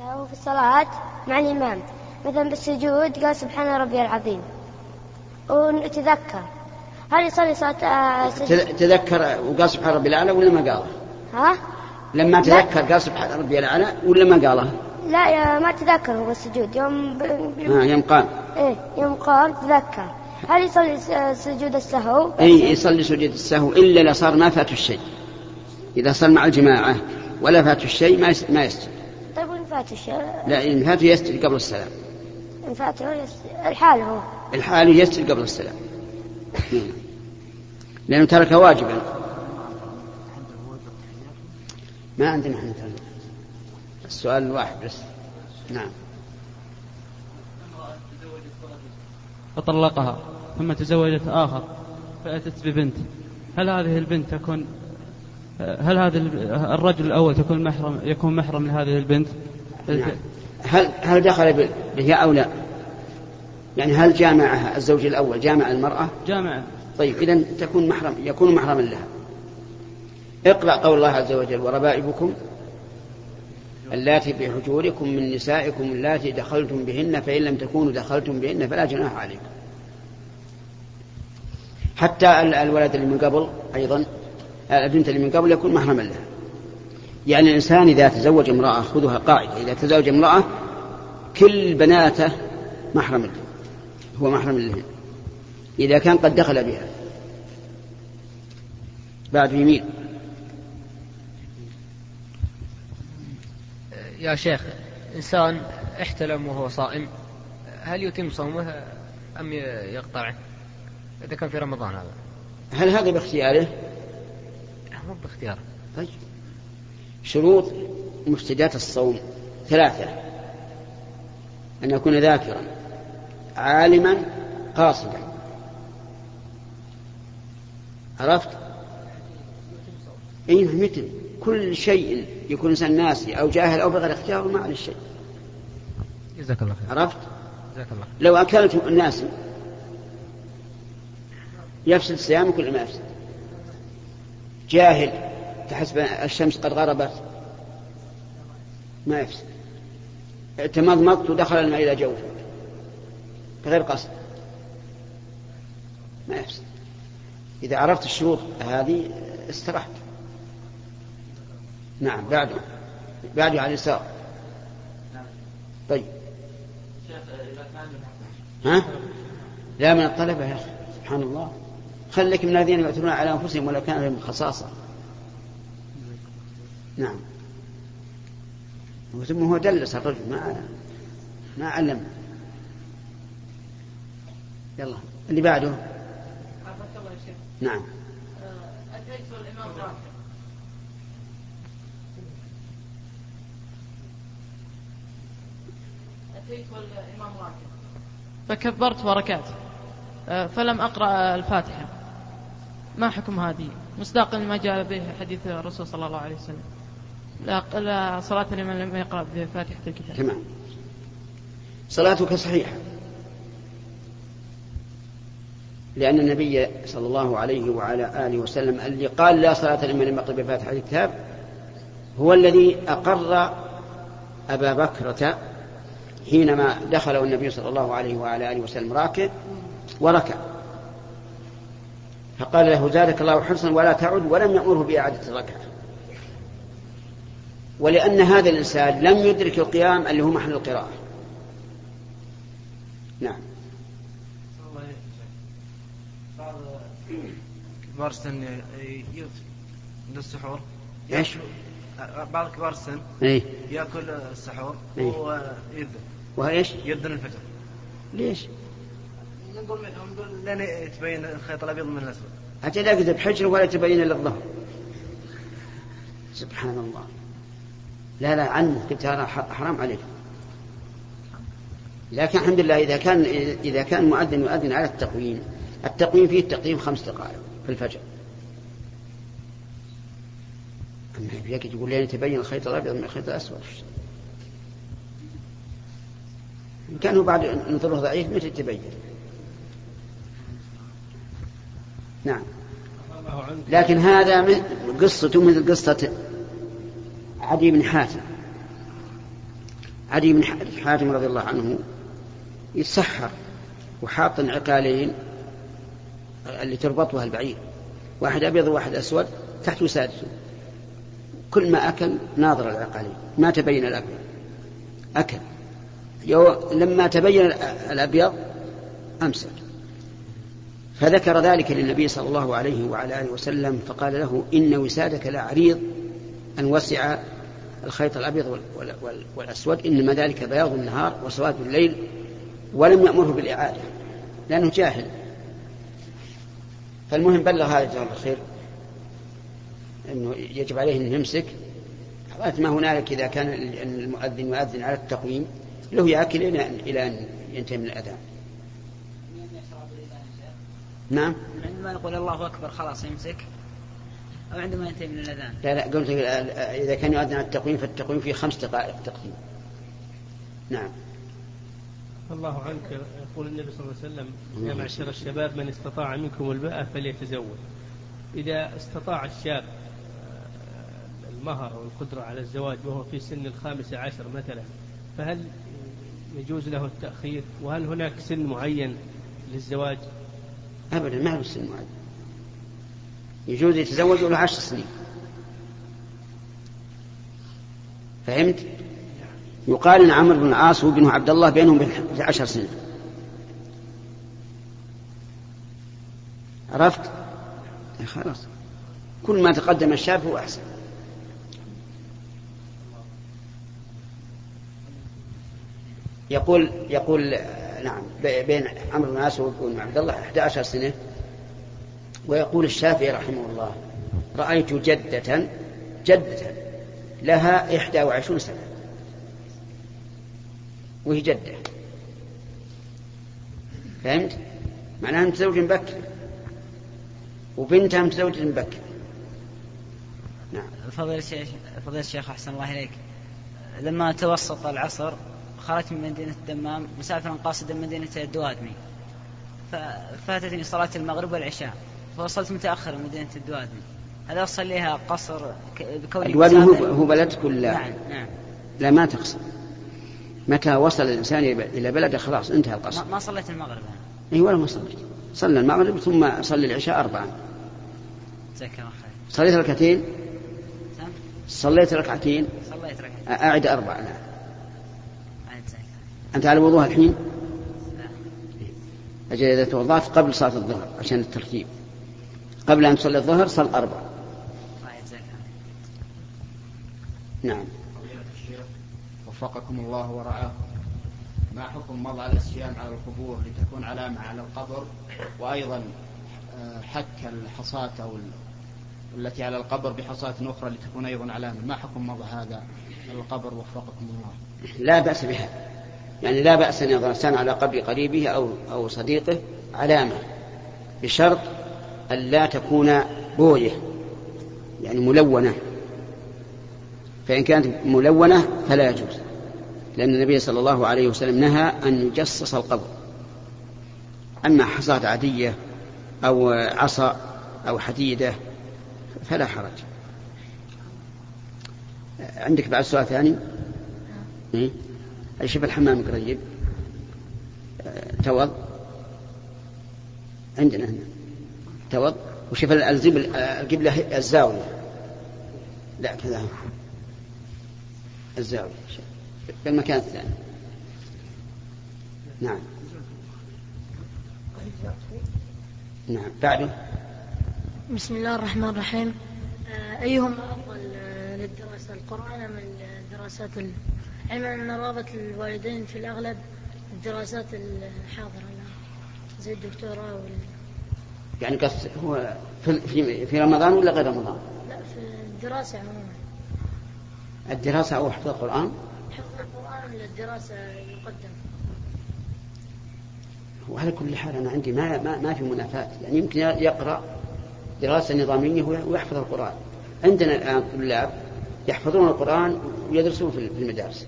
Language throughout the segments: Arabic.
له في الصلاة مع الإمام مثلا بالسجود قال سبحان ربي العظيم. ونتذكر. هل يصلي صلاة آه، تذكر وقال سبحان ربي الأعلى ولا ما قاله؟ ها؟ لما تذكر قال سبحان ربي الأعلى ولا ما قاله؟ لا يا ما تذكر هو السجود. يوم ب... آه يوم قام. إيه يوم قام تذكر. هل يصلي س- سجود السهو؟ أي يصلي سجود السهو إلا إذا صار ما فات الشيء. إذا صار مع الجماعة ولا فات الشيء ما ما يسجد. فات الشيء لا إن فاته يسجد قبل السلام. إن فات هو يس- الحال هو. الحال يسجد قبل السلام. لأنه ترك واجبا. ما عندنا إحنا. السؤال الواحد بس. نعم. فطلقها ثم تزوجت آخر فأتت ببنت. هل هذه البنت تكون هل هذا الرجل الأول تكون محرم يكون محرم لهذه البنت؟ نعم. هل هل دخل بها أو لا؟ يعني هل جامعها الزوج الأول جامع المرأة؟ جامعة طيب إذا تكون محرم يكون محرما لها. اقرأ قول الله عز وجل وربائبكم اللاتي في حجوركم من نسائكم اللاتي دخلتم بهن فإن لم تكونوا دخلتم بهن فلا جناح عليكم. حتى ال- الولد اللي من قبل أيضا البنت اللي من قبل يكون محرما لها. يعني الإنسان إذا تزوج امرأة خذها قاعدة إذا تزوج امرأة كل بناته محرم له. هو محرم لهن. إذا كان قد دخل بها. بعد يمين يا شيخ إنسان احتلم وهو صائم هل يتم صومه أم يقطعه؟ إذا كان في رمضان هذا. هل هذا باختياره؟ مو باختياره. طيب. شروط مفسدات الصوم ثلاثة. أن يكون ذاكرا عالما قاصدا. عرفت؟ أي مثل كل شيء يكون إنسان ناسي أو جاهل أو بغير اختيار ما عليه شيء. جزاك الله خير. عرفت؟ جزاك الله لو أكلت الناس يفسد صيامه كل ما يفسد. جاهل. تحسب الشمس قد غربت. ما يفسد. تمضمضت ودخل الماء إلى جوفك بغير قصد. ما يفسد. إذا عرفت الشروط هذه استرحت. نعم بعده. بعده على اليسار. طيب. ها؟ لا من الطلبة يا أخي. سبحان الله. خليك من الذين يؤثرون على أنفسهم ولو كان لهم خصاصة. نعم. ثم هو دلس الرجل ما ما علم. يلا اللي بعده؟ نعم. أتيت الإمام راكع أتيت راكع فكبرت وركعت. آه، فلم أقرأ الفاتحة. ما حكم هذه؟ مصداقا لما جاء به حديث الرسول صلى الله عليه وسلم. لا, لا صلاة لمن لم يقرأ بفاتحة الكتاب. تمام. صلاتك صحيحة. لأن النبي صلى الله عليه وعلى آله وسلم اللي قال لا صلاة لمن لم يقرأ بفاتحة الكتاب هو الذي أقر أبا بكرة حينما دخله النبي صلى الله عليه وعلى آله وسلم راكع وركع. فقال له زادك الله حرصا ولا تعد ولم يأمره بإعادة الركعة. ولأن هذا الإنسان لم يدرك القيام اللي هو محل القراءة. نعم. بعض كبار السن عند السحور إيش؟ بعض كبار السن إيه. يأكل السحور إيه. ويذن وايش؟ يذن الفجر. ليش؟ نقول نقول لين يتبين الخيط الأبيض من الأسود. حتى لا يكذب حجر ولا تبين إلا الظهر. سبحان الله. لا لا عنه. ح- حرام عليك. لكن الحمد لله إذا كان إذا كان المؤذن يؤذن على التقويم. التقويم فيه التقويم خمس دقائق في الفجر. أما يقول لين يتبين الخيط الأبيض من الخيط الأسود. إن كان بعد نظره ضعيف متى يتبين؟ نعم. لكن هذا قصته مثل قصة عدي بن حاتم. علي بن حاتم رضي الله عنه يتسحر وحاط عقالين اللي تربطها البعير. واحد أبيض وواحد أسود تحت وسادته كل ما أكل ناظر العقالين. ما تبين الأبيض. أكل. يو لما تبين الأبيض أمسك. فذكر ذلك للنبي صلى الله عليه وعلى آله وسلم فقال له إن وسادك لعريض أن وسع الخيط الأبيض والأسود إنما ذلك بياض النهار وسواد الليل ولم يأمره بالإعادة لأنه جاهل. فالمهم بلغ هذا جزاه الخير أنه يجب عليه أن يمسك. ما هنالك إذا كان المؤذن يؤذن على التقويم له يأكل إلى أن ينتهي من الأذان نعم. عندما يقول الله أكبر خلاص يمسك. أو عندما ينتهي من الأذان؟ لا لا قلت إذا كان يؤذن على التقويم فالتقويم فيه خمس دقائق تقديم. نعم. الله عنك. يقول النبي صلى الله عليه وسلم يا معشر الشباب من استطاع منكم الباءة فليتزوج. إذا استطاع الشاب آه، المهر والقدرة على الزواج وهو في سن الخامسة عشر مثلا فهل يجوز له التأخير؟ وهل هناك سن معين للزواج؟ أبدا ما له سن معين. يجوز يتزوج له عشر سنين. فهمت؟ يقال إن عمرو بن العاص وابنه عبد الله بينهم بعشر سنين. عرفت؟ خلاص. كل ما تقدم الشاب هو أحسن. يقول يقول نعم بين عمرو بن العاص وابن عبد الله 11 سنة. ويقول الشافعي رحمه الله رأيت جدة جدة لها إحدى وعشرون سنة. وهي جدة. فهمت؟ معناها متزوج مبكر. وبنتها متزوجة مبكر. نعم. فضيلة الشيخ فضيلة الشيخ أحسن الله إليك. لما توسط العصر خرجت من مدينة الدمام مسافرا قاصدا مدينة الدوادمي. ففاتتني صلاة المغرب والعشاء. فوصلت متأخر مدينة الدوادمي هل أصليها قصر بكوني الوادي هو, هو بلدك ولا نعم نعم. لا ما تقصر متى وصل الإنسان إلى بلده خلاص انتهى القصر. ما صليت المغرب أنا. أي ولا ما صليت. صلى المغرب ثم صلي العشاء أربعا. جزاك الله خير. صليت ركعتين؟ نعم. صليت ركعتين؟ صليت ركعتين. أعد أربعة نعم أنت على وضوء الحين؟ لا. أجل إذا توضأت قبل صلاة الظهر عشان الترتيب. قبل أن تصلي الظهر صل أربع. الله يجزاك نعم. وفقكم الله ورعاكم ما حكم مضى الصيام على القبور لتكون علامة على القبر؟ وأيضا آه، حك الحصاة أو التي على القبر بحصاة أخرى لتكون أيضا علامة. ما حكم مضى هذا على القبر؟ وفقكم الله. لا بأس بها يعني لا بأس أن يضع الإنسان على قبر قريبه أو أو صديقه علامة بشرط أن لا تكون بوية يعني ملونة. فإن كانت ملونة فلا يجوز لأن النبي صلى الله عليه وسلم نهى أن يجصص القبر. أما حصاة عادية أو عصا أو حديدة فلا حرج. عندك بعد سؤال ثاني؟ إيه؟ شوف الحمام قريب. توض. عندنا هنا. توض وشوف القبلة الزاوية. لا كذا. الزاوية. في المكان الثاني. نعم. نعم. بعده. بسم الله الرحمن الرحيم. آه، أيهما أفضل آه، للدراسة القرآن أم الدراسات علما أن رغبة الوالدين في الأغلب الدراسات الحاضرة؟ زي الدكتوراه وال... يعني قصد هو في, في رمضان ولا غير رمضان؟ لا في الدراسة عموما. الدراسة أو حفظ القرآن؟ حفظ القرآن ولا الدراسة يقدم؟ وعلى كل حال أنا عندي ما ما, ما في منافاة. يعني يمكن يقرأ دراسة نظامية ويحفظ القرآن. عندنا الآن طلاب يحفظون القرآن ويدرسون في المدارس.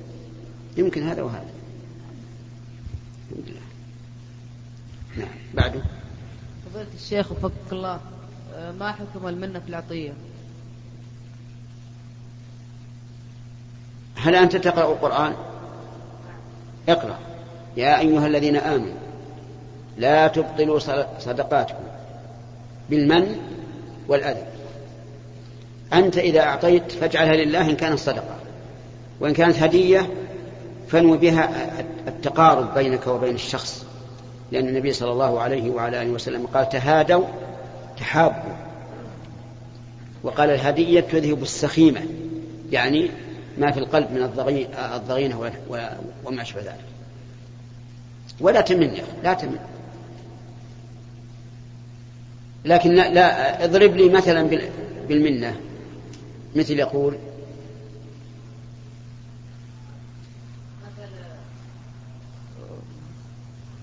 يمكن هذا وهذا. الحمد لله. نعم. بعده. فضيلة الشيخ وفقك الله آه، ما حكم المنة في العطية؟ هل أنت تقرأ القرآن؟ اقرأ. يا أيها الذين آمنوا لا تبطلوا صدقاتكم بالمن والأذى. أنت إذا أعطيت فاجعلها لله إن كانت صدقة. وإن كانت هدية فانو بها التقارب بينك وبين الشخص. لأن النبي صلى الله عليه وعلى آله وسلم قال تهادوا تحابوا. وقال الهدية تذهب السخيمة يعني ما في القلب من الضغينة وما أشبه ذلك. ولا تمن يا أخي لا تمن. لكن لا, اضرب لي مثلا بالمنة. مثل يقول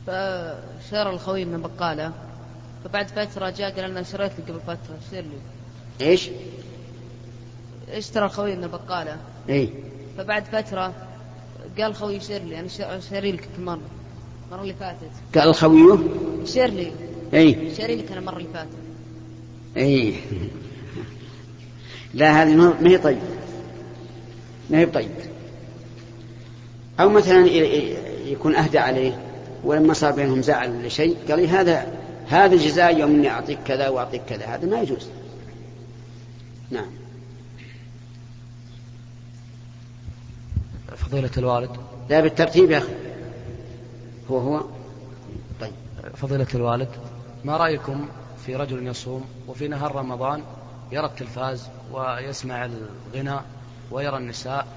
فشار الخوي من بقالة. فبعد فترة جاء قال أنا شريت لي قبل فترة اشتري لي. إيش؟ اشترى الخوي من البقالة إي. فبعد فترة قال خوي شير لي أنا شاري لك مرة المرة اللي فاتت. قال الخويه؟ شير لي. إي. شاري لك أنا المرة اللي فاتت. إي. لا هذه ما هي طيب. ما هي طيب أو مثلا يكون أهدى عليه. ولما صار بينهم زعل لشيء قال لي هذا هذا الجزاء يوم إني أعطيك كذا وأعطيك كذا هذا ما يجوز. نعم. فضيلة الوالد. لا بالترتيب يا أخي. هو هو. طيب. فضيلة الوالد ما رأيكم في رجل يصوم وفي نهار رمضان يرى التلفاز ويسمع الغناء ويرى النساء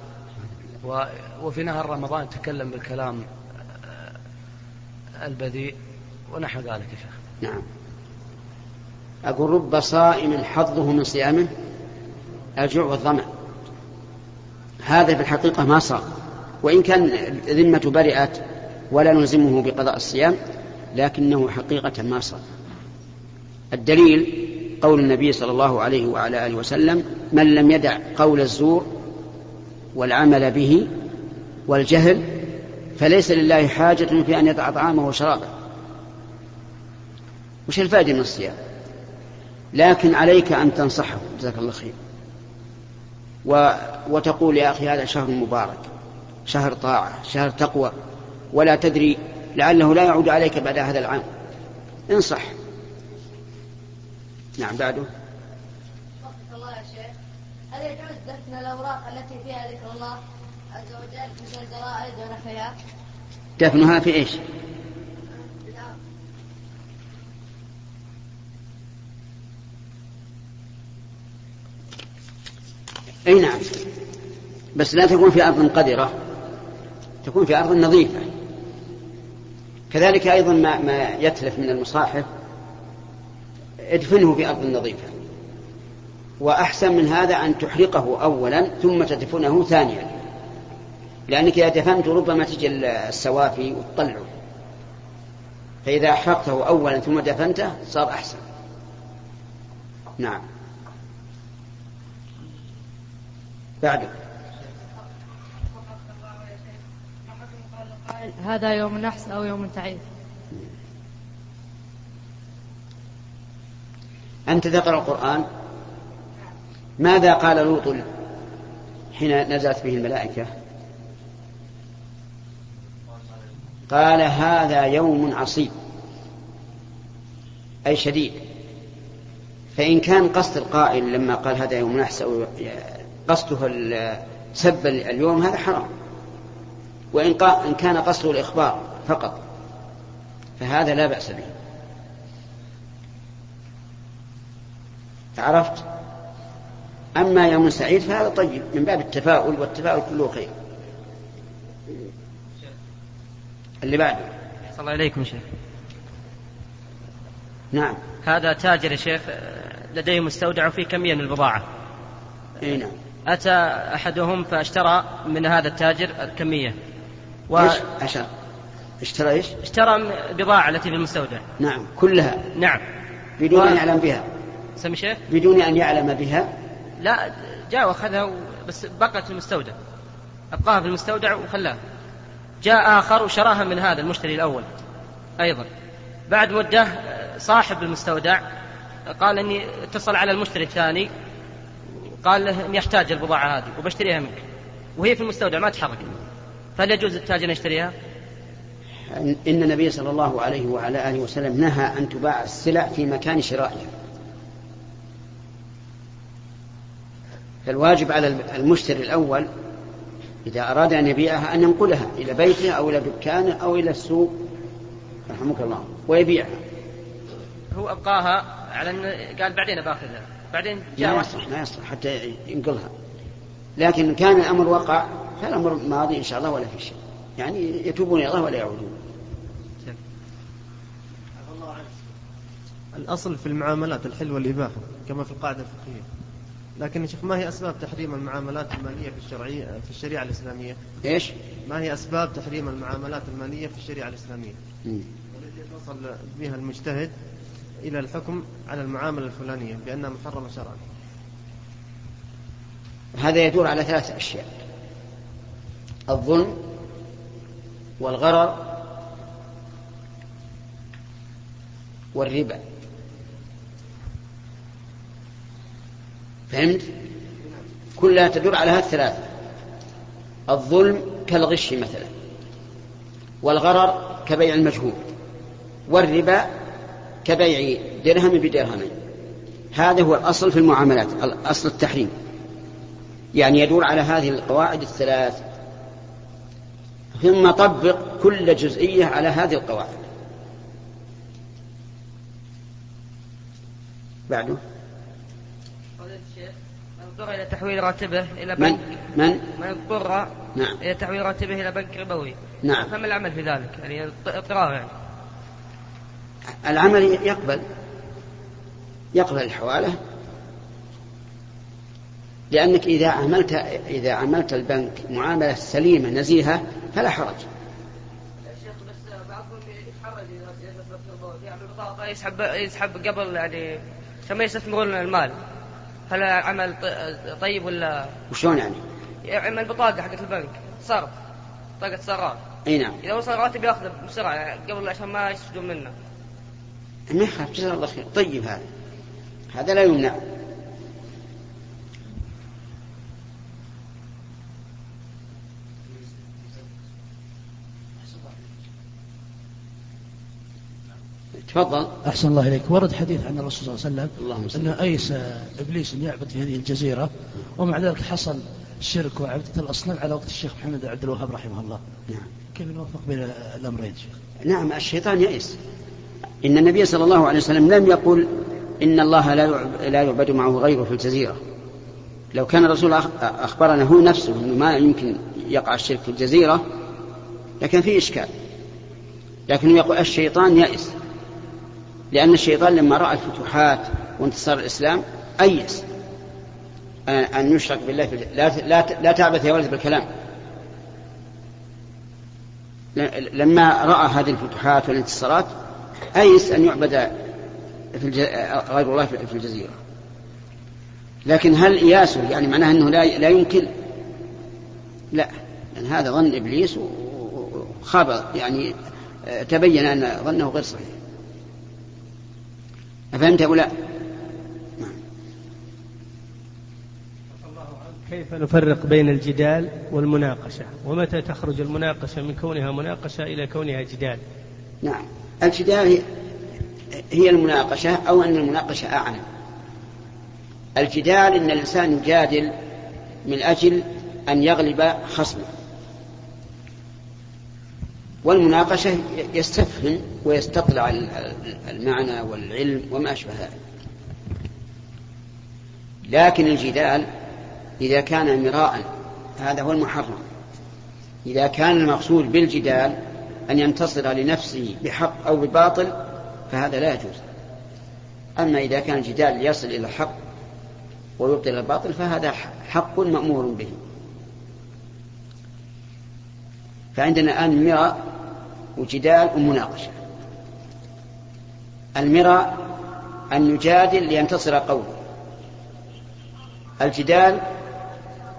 وفي نهار رمضان يتكلم بالكلام البذيء ونحو ذلك يا شيخ. نعم. أقول رب صائم حظه من صيامه الجوع والظمأ. هذا في الحقيقة ما صار. وإن كان ذمة برئت ولا نلزمه بقضاء الصيام لكنه حقيقة ما صار. الدليل قول النبي صلى الله عليه وعلى آله وسلم من لم يدع قول الزور والعمل به والجهل فليس لله حاجة في أن يدع طعامه وشرابه. وش الفائدة من الصيام؟ لكن عليك أن تنصحه. جزاك الله خير. و... وتقول يا أخي هذا شهر مبارك شهر طاعة شهر تقوى ولا تدري لعله لا يعود عليك بعد هذا العام. انصح. نعم بعده. الله يا شيخ. هل يجوز دفن الأوراق التي فيها ذكر الله؟ عز وجل مثل الجرائد ونحوها؟ دفنها في إيش؟ أي نعم. بس لا تكون في أرض قذرة. تكون في أرض نظيفة. كذلك أيضا ما, ما يتلف من المصاحف. ادفنه في أرض نظيفة. وأحسن من هذا أن تحرقه اولا ثم تدفنه ثانيا. لأنك إذا دفنت ربما تجي السوافي وتطلعه فإذا أحرقته أولا ثم دفنته صار أحسن. نعم. بعد هذا يوم نحس أو يوم تعيد أنت تقرأ القرآن؟ ماذا قال لوط حين نزلت به الملائكة؟ قال هذا يوم عصيب. أي شديد. فإن كان قصد القائل لما قال هذا يوم نحس أو قصده سب اليوم هذا حرام. وإن إن كان قصده الإخبار فقط فهذا لا بأس به. عرفت؟ أما يوم سعيد فهذا طيب من باب التفاؤل والتفاؤل كله خير. اللي بعده صلى الله عليكم شيخ. نعم. هذا تاجر يا شيخ لديه مستودع فيه كمية من البضاعة. إي نعم. أتى أحدهم فاشترى من هذا التاجر الكمية و... إيش؟ عشان. اشترى إيش؟ اشترى البضاعة التي في المستودع. نعم. كلها. نعم. بدون و... أن يعلم بها. سمي شيخ؟ بدون أن يعلم بها. لا جاء وأخذها و... بس بقت في المستودع. أبقاها في المستودع وخلاها. جاء آخر وشراها من هذا المشتري الأول أيضا. بعد مدة صاحب المستودع قال إني اتصل على المشتري الثاني قال له إني أحتاج البضاعة هذه وبشتريها منك. وهي في المستودع ما تحرك. فهل يجوز التاجر أن يشتريها؟ إن النبي صلى الله عليه وعلى آله وسلم نهى أن تباع السلع في مكان شرائها. فالواجب على المشتري الأول إذا أراد أن يبيعها أن ينقلها إلى بيته أو إلى دكانه أو إلى السوق. رحمك الله. ويبيعها. هو أبقاها على أن قال بعدين باخذها بعدين جاء ما يصلح ما يصلح حتى ينقلها. لكن إن كان الأمر وقع فالأمر ماضي إن شاء الله ولا في شيء. يعني يتوبون إلى الله ولا يعودون. الأصل في المعاملات الحل والإباحة كما في القاعدة الفقهية. لكن شيخ ما هي أسباب تحريم المعاملات المالية في الشرعية في الشريعة الإسلامية؟ إيش؟ ما هي أسباب تحريم المعاملات المالية في الشريعة الإسلامية؟ مم. والتي وصل بها المجتهد إلى الحكم على المعاملة الفلانية بأنها محرمة شرعا. هذا يدور على ثلاث أشياء الظلم والغرر والربا فهمت؟ كلها تدور على هذه الثلاثة. الظلم كالغش مثلا والغرر كبيع المجهول والربا كبيع درهم بدرهمين. هذا هو الأصل في المعاملات أصل التحريم. يعني يدور على هذه القواعد الثلاث ثم طبق كل جزئية على هذه القواعد. بعده. اضطر إلى تحويل راتبه إلى من بنك من من اضطر نعم إلى تحويل راتبه إلى بنك ربوي نعم فما العمل في ذلك؟ يعني اضطرار يعني العمل يقبل يقبل الحوالة لأنك إذا عملت إذا عملت البنك معاملة سليمة نزيهة فلا حرج البطاقة يسحب يسحب قبل يعني كما يستثمرون المال هل عمل طيب ولا وشلون يعني؟ يعمل بطاقة حقت البنك صرف بطاقة صراف إي نعم. إذا وصل راتب ياخذه بسرعة يعني قبل عشان ما يستفيدون منه. ما يخاف جزاه الله خير. طيب هذا. هذا لا يمنع. تفضل. أحسن الله إليك. ورد حديث عن الرسول صلى الله عليه وسلم أنه أيس إبليس أن يعبد في هذه الجزيرة ومع ذلك حصل الشرك وعبدة الأصنام على وقت الشيخ محمد عبد الوهاب رحمه الله. نعم. كيف نوفق بين الأمرين شيخ؟ نعم الشيطان يئس إن النبي صلى الله عليه وسلم لم يقل إن الله لا لا يعبد معه غيره في الجزيرة. لو كان الرسول أخ- أخبرنا هو نفسه أنه ما يمكن يقع الشرك في الجزيرة لكن في إشكال. لكن يقول الشيطان يئس لأن الشيطان لما رأى الفتوحات وانتصار الإسلام أيس أن- يشرك بالله في لا لا تعبث يا ولد بالكلام. لما رأى هذه الفتوحات والانتصارات أيس أن يعبد في. غير الله في الجزيرة. لكن هل إياسه يعني معناه أنه لا, لا يمكن؟ لا. يعني هذا ظن إبليس وخاب يعني تبين أن ظنه غير صحيح. أفهمت أو لا؟ كيف نفرق بين الجدال والمناقشة؟ ومتى تخرج المناقشة من كونها مناقشة إلى كونها جدال؟ نعم. الجدال هي- المناقشة أو أن المناقشة أعلى. الجدال أن الإنسان يجادل من أجل أن يغلب خصمه. والمناقشة يستفهم ويستطلع ال- المعنى والعلم وما أشبه ذلك. لكن الجدال إذا كان مراء هذا هو المحرم. إذا كان المقصود بالجدال أن ينتصر لنفسه بحق أو بباطل فهذا لا يجوز. أما إذا كان الجدال يصل إلى الحق ويبطل الباطل فهذا حق مأمور به. فعندنا الآن مراء وجدال ومناقشة. المراء أن يجادل لينتصر قوله الجدال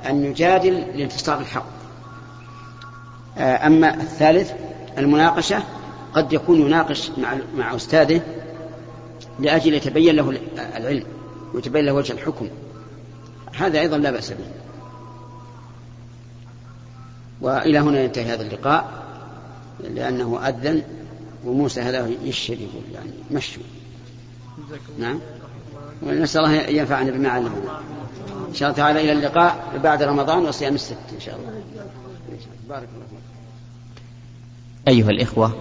أن يجادل لانتصار الحق. آه، أما الثالث المناقشة قد يكون يناقش مع مع أستاذه لأجل يتبين له العلم ويتبين له وجه الحكم. هذا أيضا لا بأس به. وإلى هنا ينتهي هذا اللقاء لأنه أذن وموسى هذا يشهد يقول يعني مشوا نعم. ونسأل الله ينفعنا بما علمنا. إن شاء الله تعالى إلى اللقاء بعد رمضان وصيام الست إن شاء الله. بارك الله أيها الإخوة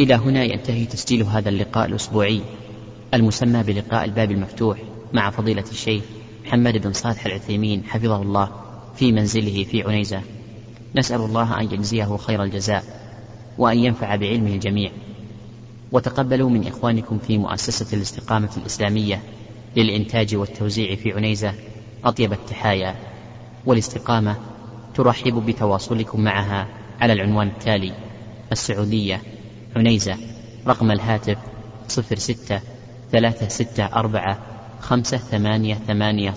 إلى هنا ينتهي تسجيل هذا اللقاء الأسبوعي المسمى بلقاء الباب المفتوح مع فضيلة الشيخ محمد بن صالح العثيمين حفظه الله في منزله في عنيزة. نسأل الله أن يجزيه خير الجزاء وأن ينفع بعلمه الجميع. وتقبلوا من إخوانكم في مؤسسة الاستقامة الإسلامية للإنتاج والتوزيع في عنيزة أطيب التحايا والاستقامة ترحب بتواصلكم معها على العنوان التالي السعودية عنيزة رقم الهاتف 06 364 5880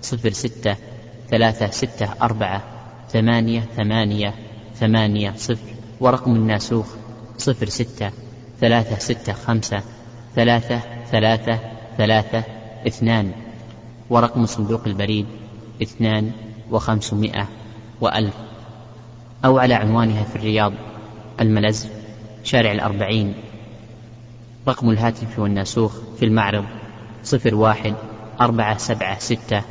06 364 ثمانية ثمانية ثمانية صفر. ورقم الناسوخ صفر ستة ثلاثة ستة خمسة ثلاثة ثلاثة ثلاثة اثنان. ورقم صندوق البريد اثنان وخمسمائة وألف. أو على عنوانها في الرياض الملز شارع الأربعين. رقم الهاتف والناسوخ في المعرض صفر واحد أربعة سبعة ستة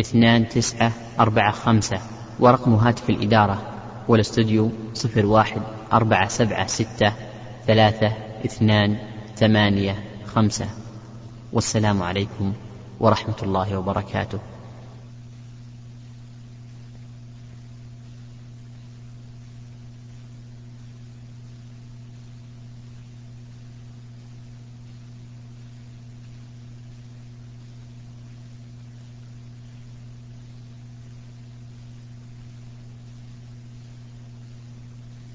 اثنان تسعة أربعة خمسة. ورقم هاتف الإدارة والاستوديو صفر واحد أربعة سبعة ستة ثلاثة اثنان ثمانية خمسة. والسلام عليكم ورحمة الله وبركاته.